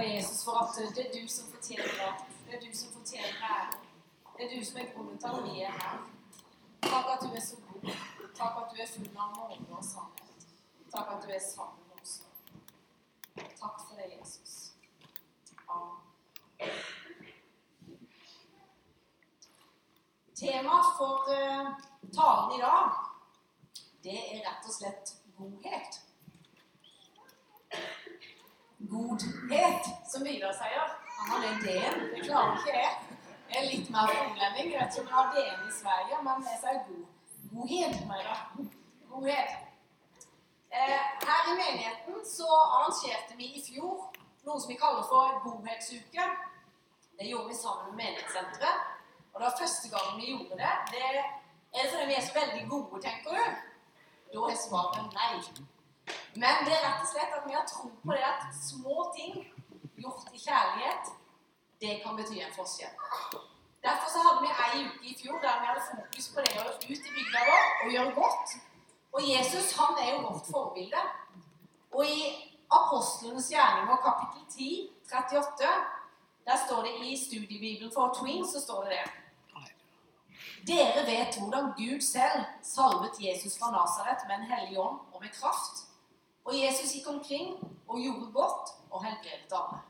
deg, Jesus, for at det er du som fortjener det. Det er du som fortjener æren. Det er du som er grunnen til at vi er her. Takk at du er så god. Takk at du er full av nåde og sannhet. Takk at du er sammen med oss. Takk for det, Jesus. Amen. Temaet for uh, talen i dag, det er rett og slett godhet. Godhet, som Vidar sier. Han har den D-en. Det klarer ikke det. Jeg er litt mer fornlending. Jeg vet ikke om jeg har D-en i Sverige, men jeg sier god. Godhet. Meira. Godhet. Eh, her i menigheten så arrangerte vi i fjor noe som vi kaller for godhetsuke. Det gjorde vi sammen med Menighetssenteret. Og det var første gang vi gjorde det. det er det fordi vi er så veldig gode, tenker du? Da er svaret nei. Men det er rett og slett at vi har tro på det at små ting gjort i kjærlighet, det kan bety en forskjell. Derfor så hadde vi ei uke i fjor der vi hadde fokus på det å ut i bygda vår og gjøre godt. Og Jesus han er jo vårt forbilde. Og i Apostlenes gjerninger kapittel 10, 38, der står det i studiebibelen for Twins, så står det det. Dere vet hvordan Gud selv salvet Jesus fra Nasaret med en hellig ånd og med kraft. Og Jesus gikk omkring og gjorde godt og helbredet alle.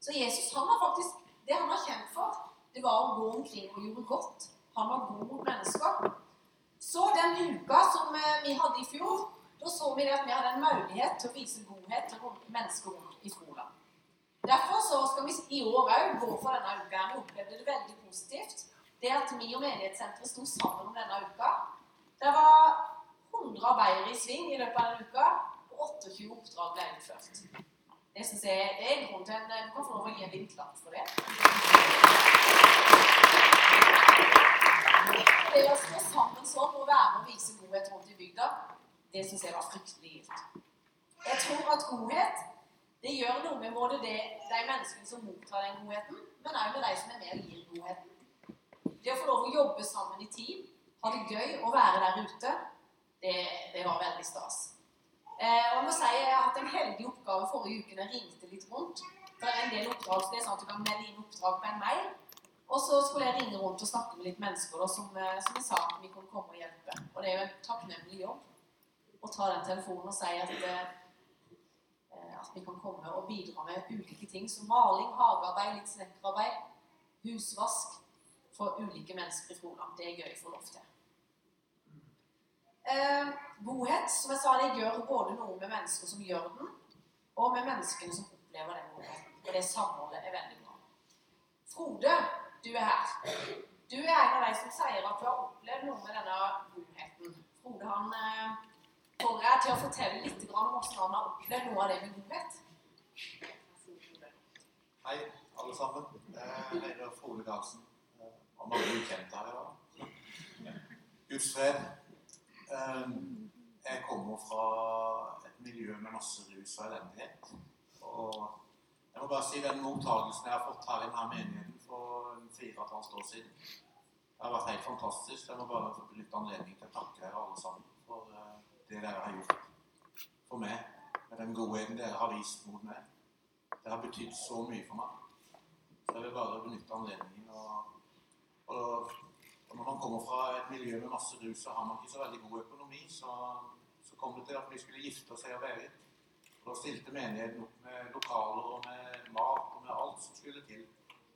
Så Jesus han var faktisk det han var kjent for, det var å gå omkring og gjøre godt. Han var god mot mennesker. Så den uka som eh, vi hadde i fjor, da så vi at vi hadde en mulighet til å vise godhet til mennesker i skolen. Derfor så skal vi i år òg gå for denne uka. Vi opplevde det veldig positivt. Det at vi og Menighetssenteret sto sammen om denne uka. Det var 100 arbeidere i sving i løpet av denne og 28 oppdrag ble utført. Det syns jeg er grunn til en Du kan få lov å gi en liten for det. Det å stå sammen sånn og være med og vise godhet rundt i bygda, det syns jeg var fryktelig gildt. Jeg tror at godhet det gjør noe med både det, de menneskene som mottar den godheten, men òg med de som er med og gir godheten. Det å få lov å jobbe sammen i team, ha det gøy å være der ute, det, det var veldig stas. Eh, og jeg må si Jeg har hatt en heldig oppgave forrige uke jeg ringte litt rundt. For en del oppdrag, så det er sånn at Du kan melde inn oppdrag på en mail. Og så skulle jeg ringe rundt og snakke med litt mennesker da, som, eh, som jeg sa at vi kunne komme og hjelpe. Og det er jo en takknemlig jobb å ta den telefonen og si at, eh, at vi kan komme og bidra med ulike ting som maling, hagearbeid, litt snekkerarbeid, husvask for ulike mennesker i Froland. Det er gøy å få lov til. Eh, godhet, som jeg sa, det gjør både noe med mennesker som gjør den, og med menneskene som opplever den godheten. Og det samholdet er veldig bra. Frode, du er her. Du er en av de som sier at du har opplevd noe med denne godheten. Frode han eh, får deg til å fortelle litt om hvordan han har opplevd noe av det med godhet. Hei, alle sammen. Jeg heter Frode Karlsen. Og mange ukjente her i dag. Guds fred. Ehm, Jeg kommer fra et miljø med masse rus og elendighet. Og jeg må bare si den mottagelsen jeg har fått her i denne menigheten for fire og et halvt år siden, det har vært helt fantastisk. Jeg må bare få benytte anledning til å takke dere alle sammen for eh, det dere har gjort for meg, med den godheten dere har vist mot meg. Det har betydd så mye for meg. Så jeg vil bare benytte anledningen. Og, og når man kommer fra et miljø med masse rus, så har man ikke så veldig god økonomi. Så, så kom det til at vi skulle gifte oss, her og da stilte menigheten opp med lokaler og med mat og med alt som skulle til.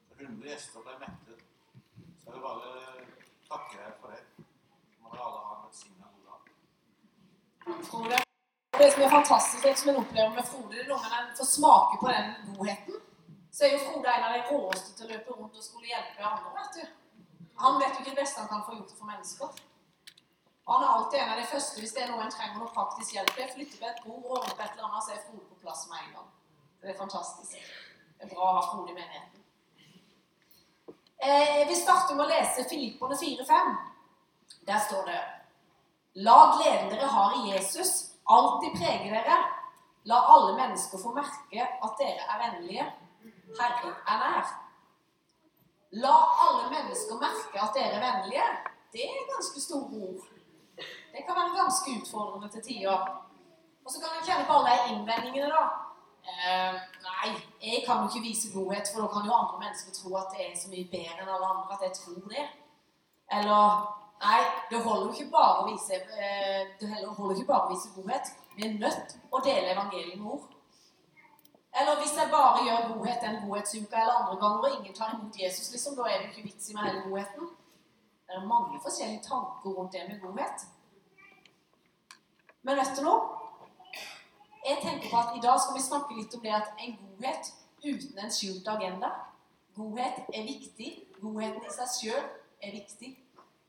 Så 100 gjester ble mettet. Så jeg vil bare takke dere for det. Så må dere alle ha en velsigna god dag. Det som er fantastisk, det som en opplever med Frode, når en får smake på den godheten. Så er jo Frode en av de råeste til å løpe rundt og skulle hjelpe andre. vet du. Han vet jo ikke det beste han kan få gjort for mennesker. Og han er alltid en av de første hvis det er noe en trenger noe praktisk hjelp til. Flytte på et bord, ordne på et eller annet, så er Frode på plass med en gang. Det er fantastisk. Det er bra å ha Frode i menigheten. Eh, vi starter med å lese Filipperne 4-5. Der står det La gleden dere har i Jesus, alltid prege dere. La alle mennesker få merke at dere er vennlige. Herren er nær. La alle mennesker merke at dere er vennlige. Det er ganske store ord. Det kan være ganske utfordrende til tider. Og så kan en kjenne på alle de innvendingene, da. Eh, Nei, jeg kan jo ikke vise godhet, for da kan jo andre mennesker tro at det er så mye bedre enn alle andre at jeg tror det. Eller Nei, det holder jo ikke bare å vise, eh, det holder ikke bare å vise godhet. Vi er nødt å dele evangeliet med ord. Eller hvis jeg bare gjør godhet en godhetsuka eller andre ganger, og ingen tar imot Jesus, liksom, da er det ikke vits i med hele godheten. Det er mange forskjellige tanker rundt det med godhet. Men vet du noe? Jeg tenker på at I dag skal vi snakke litt om det at en godhet uten en skjult agenda. Godhet er viktig. Godheten i seg sjøl er viktig.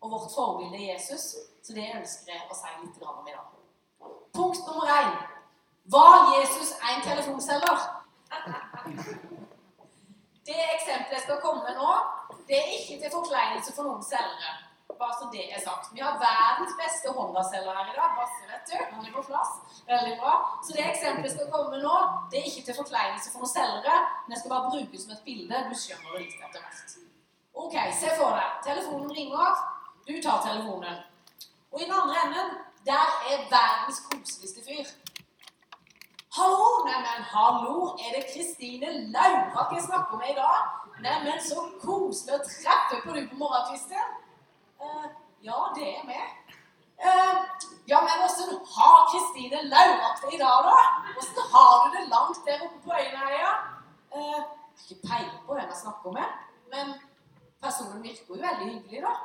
Og vårt forbilde er Jesus. Så det ønsker jeg å si litt om i dag. Punkt nummer én. Var Jesus en telefonselger? Det eksempelet jeg skal komme med nå, det er ikke til forkleinelse for noen selgere. Bare så det er sagt. Vi har verdens beste Honda-selger her i dag. Basse, vet du. Han er på plass. Veldig bra. Så det eksempelet jeg skal komme med nå, det er ikke til forkleinelse for noen selgere, men jeg skal bare bruke som et bilde. Du skjønner det litt etter hvert. Ok, se for deg. Telefonen ringer. Du tar telefonen. Og i den andre enden, der er verdens koseligste fyr. Hallo! Neimen, hallo! Er det Kristine Laurak jeg snakker med i dag? Neimen, så koselig å treffe på du på morgenkvisten. Uh, ja, det er meg. Uh, ja, men åssen har Kristine Laurak det i dag, da? Åssen har du det langt der oppe på Øyneheia? Uh, jeg har ikke peiling på hvem jeg snakker med, men personen virker jo veldig hyggelig, da.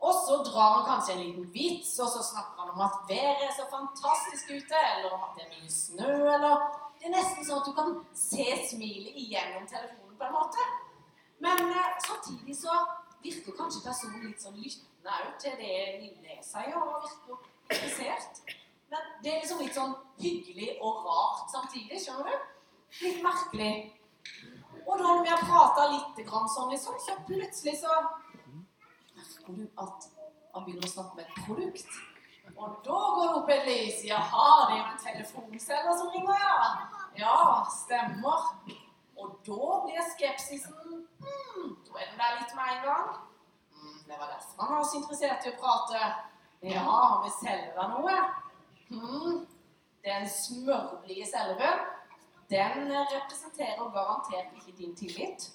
Og så drar han kanskje en liten vits, og så snakker han om at været er så fantastisk ute, eller om at det er mye snø, eller Det er nesten sånn at du kan se smilet igjennom telefonen på en måte. Men samtidig så virker kanskje personen litt sånn lyttende òg til det lille sier, og virker interessert. Men det er liksom litt sånn hyggelig og rart samtidig, skjønner du? Litt merkelig. Og da når vi har prata litt sånn, liksom, så plutselig så merker du at han begynner å snakke med et produkt. Og da går det opp et lys. Jaha, det er jo en telefonselger som ringer, ja. Ja, stemmer. Og da blir skepsisen hmm, Da er den der litt med en gang. Hmm, det var derfor han var så interessert i å prate. Ja, han vil selge deg noe? Hmm, den smørblide selgeren, den representerer garantert ikke din tillit.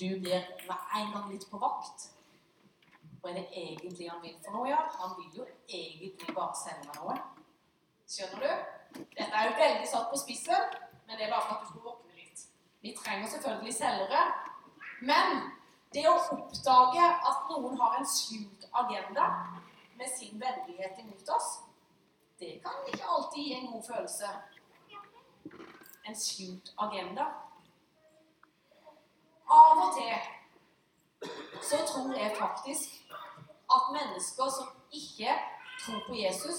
Du blir med en gang litt på vakt. Hva er det egentlig han vil for noe? ja? Han vil jo egentlig bare selge meg noe. Skjønner du? Dette er jo veldig satt på spissen, men det er bare for at du skal våkne litt. vi trenger selvfølgelig selgere. Men det å oppdage at noen har en skjult agenda med sin vennlighet imot oss, det kan ikke alltid gi en god følelse. En skjult agenda. Av og til så tror jeg faktisk at mennesker som ikke tror på Jesus,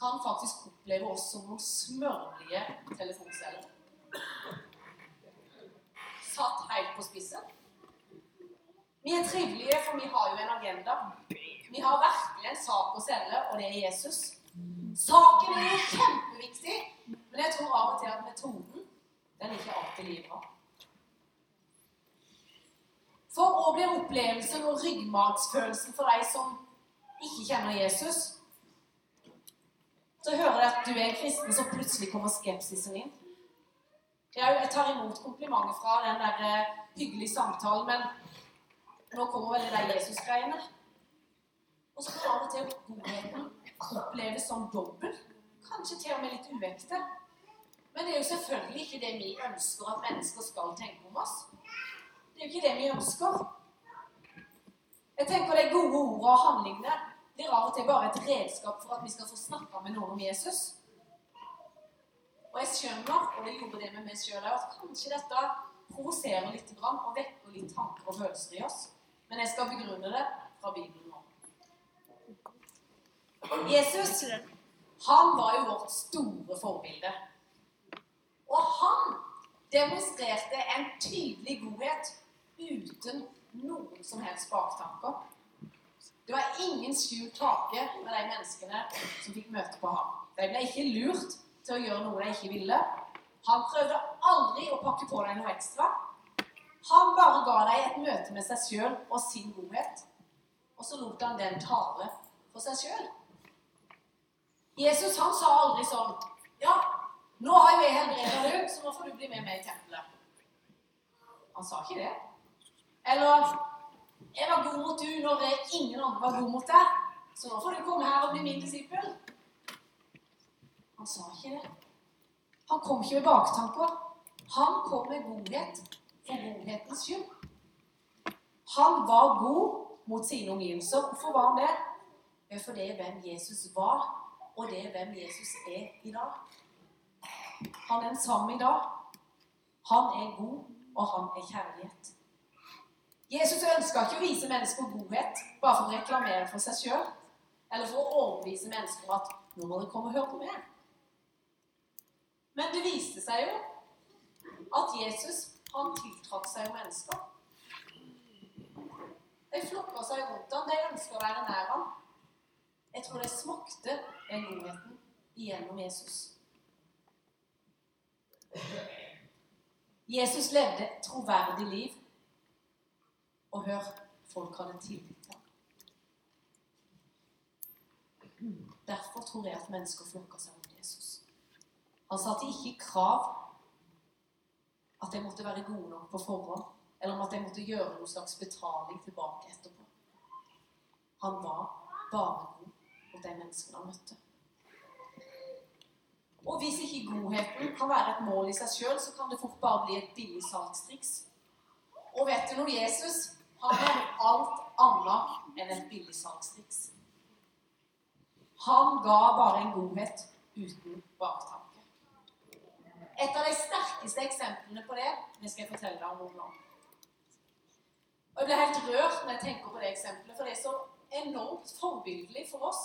kan faktisk oppleve oss som noen smørlige telefonceller. satt helt på spissen. Vi er trivelige, for vi har jo en agenda. Vi har virkelig en sak å selge, og det er Jesus. Saken er kjempeviktig, men jeg tror av og til at metoden den er ikke alltid like bra. For å bli opplevelsen og ryggmargsfølelsen for deg som ikke kjenner Jesus, så hører jeg at du er en kristen, så plutselig kommer skepsisen inn. Jeg tar imot komplimenter fra den der eh, hyggelige samtalen, men nå kommer vel det der Jesus-greiene. Og så kan av og til godheten oppleves som dobbel. Kanskje til og med litt uekte. Men det er jo selvfølgelig ikke det vi ønsker at mennesker skal tenke om oss. Det er jo ikke det vi ønsker. Jeg tenker De gode ordene og handlingene blir av og til bare et redskap for at vi skal få snakka med noen om Jesus. Og jeg skjønner, og det gjorde det med meg sjøl at kanskje dette provoserer litt og vekker litt tanker og følelser i oss. Men jeg skal begrunne det fra Bibelen nå. Jesus han var jo vårt store forbilde. Og han demonstrerte en tydelig godhet uten noen som helst baktanker. Det var ingen skjult hake med de menneskene som fikk møte på ham. De ble ikke lurt til å gjøre noe de ikke ville. Han prøvde aldri å pakke på deg noe ekstra. Han bare ga deg et møte med seg sjøl og sin godhet. Og så lot han den tale for seg sjøl. Jesus han sa aldri sånn Ja, Nå har jeg helbreda deg, så nå får du bli med meg i tempelet. Han sa ikke det. Eller Jeg var god mot du når ingen andre var god mot deg, så nå får du komme her og bli min disippel. Han sa ikke det. Han kom ikke med baktanker. Han kom med godhet for godhetens skyld. Han var god mot sine omgivelser. Hvorfor var han det? Jo, for det er hvem Jesus var, og det er hvem Jesus er i dag. Han er den samme i dag. Han er god, og han er kjærlighet. Jesus ønska ikke å vise mennesker godhet bare for å reklamere for seg sjøl, eller for å overbevise mennesker om at 'nå må dere komme og høre på meg'. Men det viste seg jo at Jesus han tiltrakk seg jo mennesker. De flokka seg rundt ham, de ønska å være nær ham. Jeg tror de smakte den godheten igjennom Jesus. Jesus levde et troverdig liv. Og hør, folk hadde tillit til ham. Derfor tror jeg at mennesker flokka seg rundt Jesus. Han satte ikke krav at de måtte være gode nok på forhånd, eller om at de måtte gjøre noen slags betaling tilbake etterpå. Han var bare god mot de menneskene han møtte. Og hvis ikke godheten kan være et mål i seg sjøl, så kan det fort bare bli et billig salgstriks. Og vet du noe, Jesus han er alt annet enn et billig salgstriks. Han ga bare en godhet uten baktanke. Et av de sterkeste eksemplene på det det skal jeg fortelle deg om nå. Og Jeg blir helt rørt når jeg tenker på det eksempelet, for det er så enormt forbildelig for oss.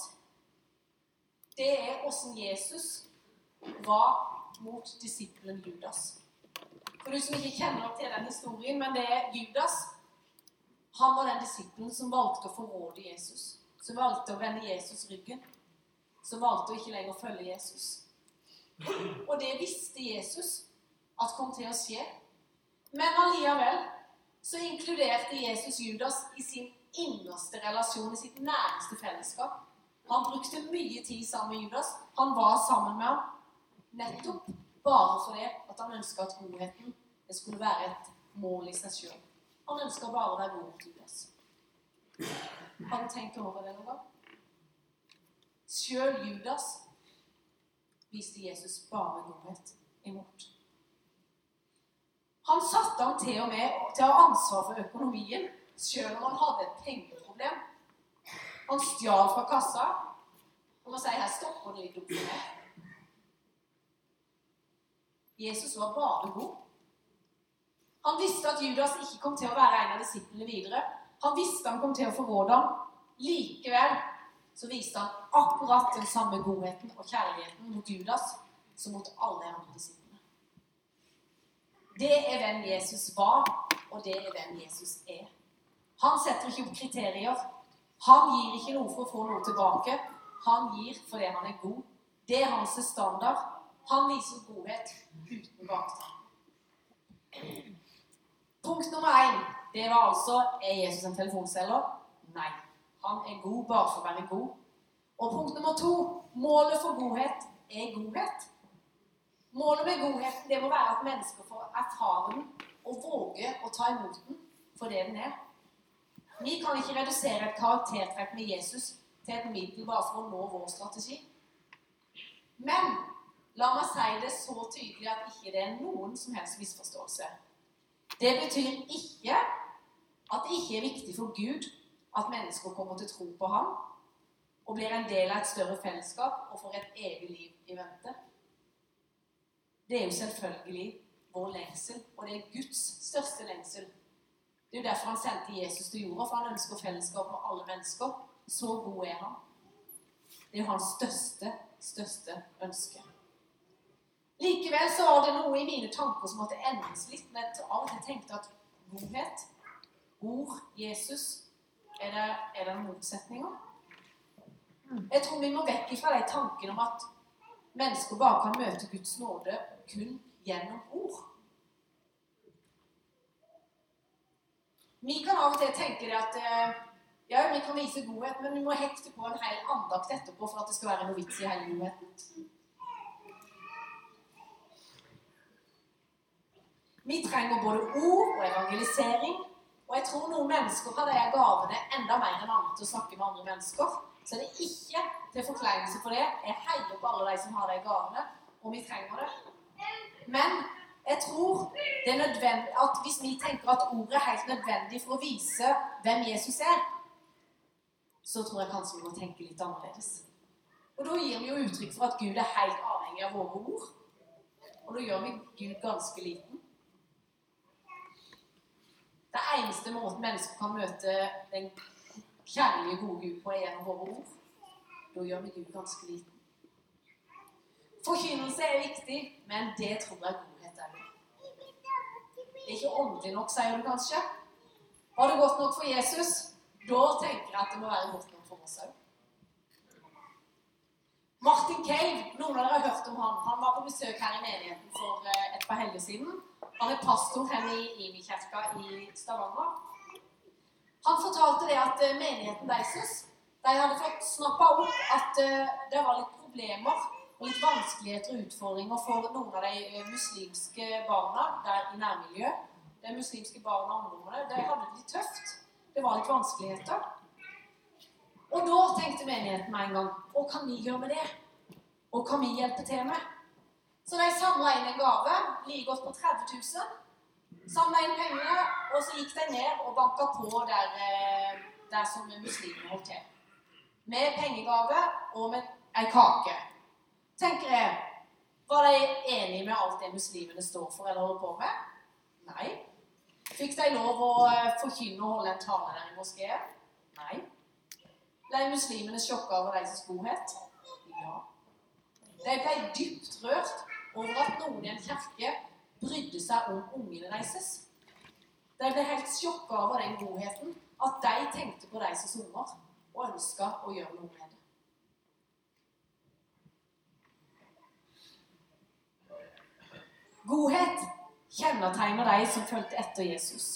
Det er åssen Jesus var mot disippelen Judas. For du som ikke kjenner til den historien, men det er Judas. Han var den disippelen som valgte å forråde Jesus. Som valgte å vende Jesus ryggen. Som valgte å ikke lenger følge Jesus. Og det visste Jesus at kom til å skje. Men allikevel så inkluderte Jesus Judas i sin innerste relasjon, i sitt nærmeste fellesskap. Han brukte mye tid sammen med Judas. Han var sammen med ham. Nettopp bare fordi at han ønska at godheten det skulle være et mål i seg sjøl. Han ønska bare å være god mot Judas. Har du tenkt over det noen gang? Sjøl Judas viste Jesus bare godhet imot. Han satte ham til og med til å ha ansvar for økonomien, sjøl om han hadde et pengeproblem. Han stjal fra kassa. Og man sier her stopper det litt opp for meg. Jesus var bare god. Han visste at Judas ikke kom til å være en av disiplene videre. Han visste han kom til å forråde ham. Likevel så viste han akkurat den samme godheten og kjærligheten mot Judas som mot alle andre disiplene. Det er hvem Jesus var, og det er hvem Jesus er. Han setter ikke opp kriterier. Han gir ikke noe for å få noe tilbake. Han gir fordi han er god. Det er hans standard. Han viser godhet uten baktanke. Punkt nummer én det var altså Er Jesus en telefonselger? Nei. Han er god bare for å være god. Og punkt nummer to målet for godhet er godhet. Målet med godheten det må være at mennesker får erfare den og våge å ta imot den for det den er. Vi kan ikke redusere et karaktertrekk med Jesus til et middel bare for å nå vår strategi. Men la meg si det så tydelig at ikke det er noen som helst misforståelse. Det betyr ikke at det ikke er viktig for Gud at mennesker kommer til tro på ham og blir en del av et større fellesskap og får et evig liv i vente. Det er jo selvfølgelig vår lengsel, og det er Guds største lengsel. Det er jo derfor han sendte Jesus til jorda, for han ønsker fellesskap med alle mennesker. Så god er han. Det er jo hans største, største ønske. Likevel så var det noe i mine tanker som måtte endres litt. Men av og til tenkte at godhet, ord, Jesus Er det, er det motsetninger? Jeg tror vi må vekk fra de tankene om at mennesker bare kan møte Guds nåde kun gjennom ord. Vi kan av og til tenke det at eh, ja, vi kan vise godhet, men vi må hekte på en hel andakt etterpå for at det skal være noe vits i hele godheten. Vi trenger både ord og evangelisering. Og jeg tror noen mennesker har de gavene enda mer enn andre til å snakke med andre mennesker. Så det er ikke til forkleinelse for det. Jeg heier på alle de som har de gavene, og vi trenger det. Men jeg tror det er nødvendig at hvis vi tenker at ordet er helt nødvendig for å vise hvem Jesus er, så tror jeg kanskje vi må tenke litt annerledes. Og da gir vi jo uttrykk for at Gud er helt avhengig av våre ord. Og da gjør vi Gud ganske liten. Det eneste måten mennesker kan møte den kjærlige, gode Gud på, er gjennom våre ord. Da gjør vi Gud ganske liten. Forkynnelse er viktig, men det tror jeg godhet er. Det er ikke åndelig nok, sier du kanskje. Var det godt nok for Jesus? Da tenker jeg at det må være godt nok for oss òg. Martin Cave, noen av dere har hørt om han. Han var på besøk her i menigheten for eh, et par helger siden. Han er pastor her i Imi-kirka i Stavanger. Han fortalte det at eh, menigheten deres de hadde fått snappa opp at eh, det var litt problemer og litt vanskeligheter og utfordringer for noen av de muslimske barna der i nærmiljøet. De muslimske barna og ungdommene de hadde det litt tøft. Det var litt vanskeligheter. Og da tenkte menigheten med en gang Hva kan vi gjøre med det? Hva kan vi hjelpe til med? Så de samla inn en gave, like godt på 30 000. Samla inn penger, og så gikk de ned og banka på der, eh, der som muslimene holdt til. Med pengegave og med ei kake. Tenker jeg, Var de enige med alt det muslimene står for eller holder på med? Nei. Fikk de lov å eh, forkynne og holde en tale der i moskeen? Nei. Ble muslimene sjokka over deres godhet? Ja. De ble dypt rørt noen i en kirke brydde seg om ungene deres. De ble helt sjokka over den godheten at de tenkte på deres unger og ønska å gjøre noe med det. Godhet kjennetegner de som fulgte etter Jesus.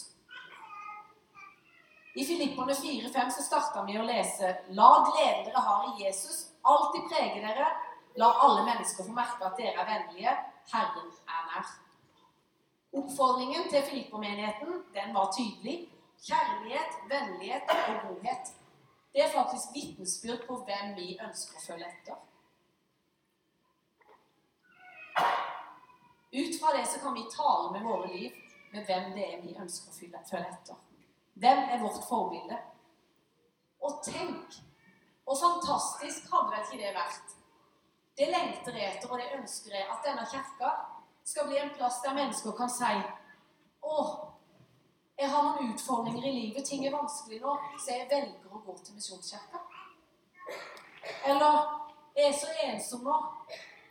I Filippene 4-5 så starta vi å lese La gleden dere har i Jesus, alltid prege dere. La alle mennesker få merke at dere er vennlige. Herren er nær. Oppfordringen til Filippermenigheten den var tydelig. Kjærlighet, vennlighet og godhet. Det er faktisk vitnesbyrd på hvem vi ønsker å følge etter. Ut fra det så kan vi tale med våre liv med hvem det er vi ønsker å følge etter. Hvem er vårt forbilde? Og tenk og fantastisk hadde vel ikke det vært? Det lengter jeg etter, og det ønsker jeg, at denne kirka skal bli en plass der mennesker kan si Å, jeg har noen utfordringer i livet, ting er vanskelig nå, så jeg velger å gå til Misjonskirka. Eller jeg er så ensom nå,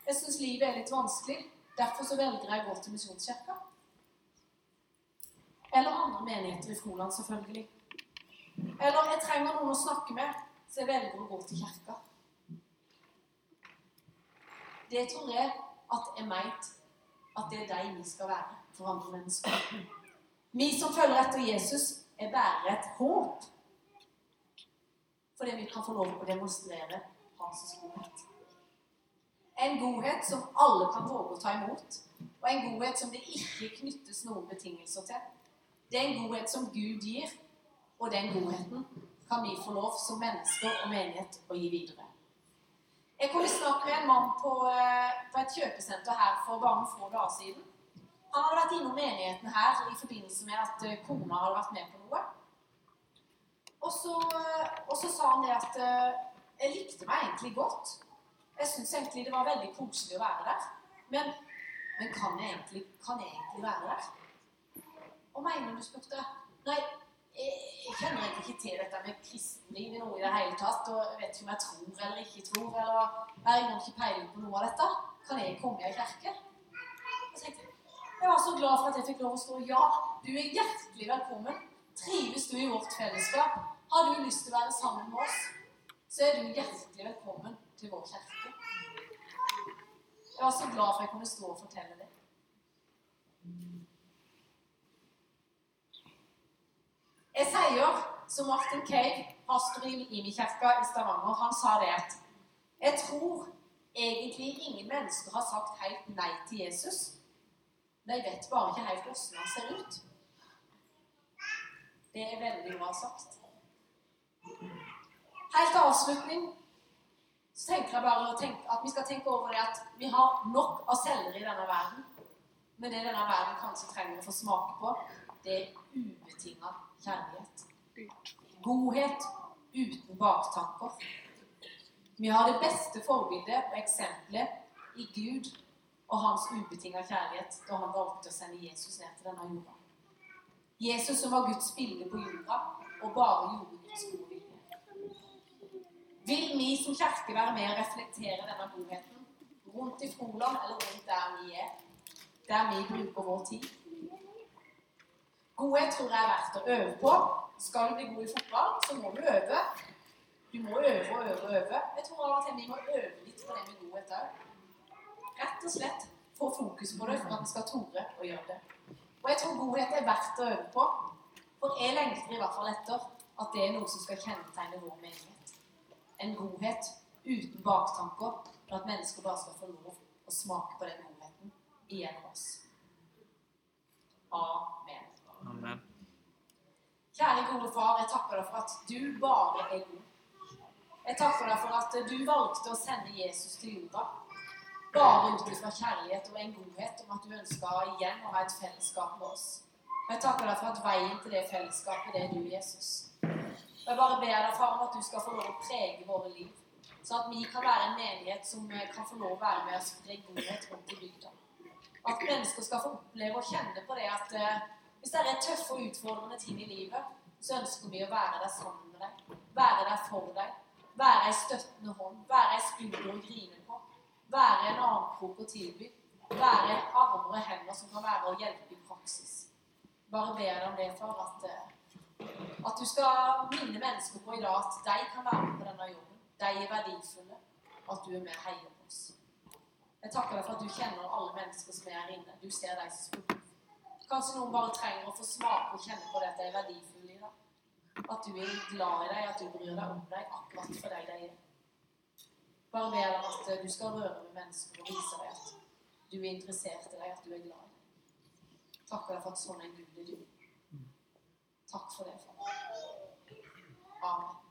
jeg syns livet er litt vanskelig, derfor så velger jeg å gå til Misjonskirka. Eller andre menigheter i Froland, selvfølgelig. Eller jeg trenger noen å snakke med, så jeg velger å gå til kirka. Det tror jeg at er meint at det er de vi skal være for andre mennesker. Vi som følger etter Jesus, er bare et håp. Fordi vi kan få lov til å demonstrere hans godhet. En godhet som alle kan våge å ta imot, og en godhet som det ikke knyttes noen betingelser til. Det er en godhet som Gud gir, og den godheten kan vi få lov som mennesker og menighet å gi videre. Jeg kom i snakk med en mann på, eh, på, et kjøpesenter her for bare noen få dager siden. Han hadde vært innom menigheten her i forbindelse med at eh, kona hadde vært med på noe. Og så, og så sa han det at eh, jeg likte meg egentlig godt. Jeg syns egentlig det var veldig koselig å være der. Men, men kan, jeg egentlig, kan jeg egentlig være der? Hva mener du? spurte Nei, jeg, kjenner egentlig ikke til dette med kristenliv i noe i det hele tatt. Og vet ikke om jeg tror eller ikke tror. eller Jeg har ikke peiling på noe av dette. Kan jeg komme i kirke? Jeg, jeg var så glad for at jeg fikk lov å stå. Ja, du er hjertelig velkommen. Trives du i vårt fellesskap? Har du lyst til å være sammen med oss, så er du hjertelig velkommen til vår kirke. Jeg var så glad for at jeg kunne stå og fortelle det. Sier som Martin Cave, pastor i Imi-kirka i Stavanger, han sa det at jeg tror egentlig ingen mennesker har sagt helt nei til Jesus. De vet bare ikke helt hvordan han ser ut. Det er veldig bra sagt. Helt til avslutning så tenker jeg bare at vi skal tenke over det at vi har nok av celler i denne verden. Men det denne verden kanskje trenger å få smake på, det er ubetinga kjærlighet. Godhet uten baktanker. Vi har det beste forbildet og eksempelet i Gud og hans ubetinga kjærlighet da han valgte å sende Jesus ned til denne jorda. Jesus som var Guds bilde på jorda og bare gjorde Guds gode vilje. Vil vi som kirke være med og reflektere denne godheten rundt i Froland eller rundt der vi er, der vi bruker vår tid? Godhet tror jeg er verdt å øve på. Skal du bli god i fotball, så må du øve. Du må øve og øve og øve. Jeg tror av og til vi må øve litt på det med godhet òg. Rett og slett få fokus på det for at vi skal tore å gjøre det. Og jeg tror godhet er verdt å øve på. For jeg lengter i hvert fall etter at det er noe som skal kjennetegne vår menighet. En godhet uten baktanker, for at mennesker bare skal få lov å smake på den godheten igjennom oss. Amen. Amen. Kjære gode far, jeg takker deg for at du bare er god. Jeg takker deg for at du valgte å sende Jesus til jorda. Bare ut fra kjærlighet og en godhet om at du ønska igjen å ha et fellesskap med oss. Jeg takker deg for at veien til det fellesskapet, det er du, Jesus. Og jeg bare ber deg, far, om at du skal få lov å prege våre liv. Så at vi kan være en menighet som kan få lov å være med og spre godhet rundt i bygda. At mennesker skal få oppleve og kjenne på det at eh, hvis det er tøffe og utfordrende ting i livet, så ønsker vi å være der sammen med deg. Være der for deg. Være ei støttende hånd. Være ei skulder å grine på. Være en armkrok å tilby. Være armer og hender som kan være å hjelpe i praksis. Bare ber deg om det for at, eh, at du skal minne mennesker på i dag at de kan være med på denne jobben. De er verdifulle. At du er med og heier på oss. Jeg takker deg for at du kjenner alle mennesker som er her inne. Du ser de som spør. Kanskje noen bare trenger å få smake og kjenne på det at de er verdifulle i deg. At du er glad i deg, at du bryr deg om deg akkurat for deg de er. Bare ved at du skal røre med mennesker og vise deg at du er interessert i deg, at du er glad i deg for at sånn en Gud er du. Takk for det, far. Amen.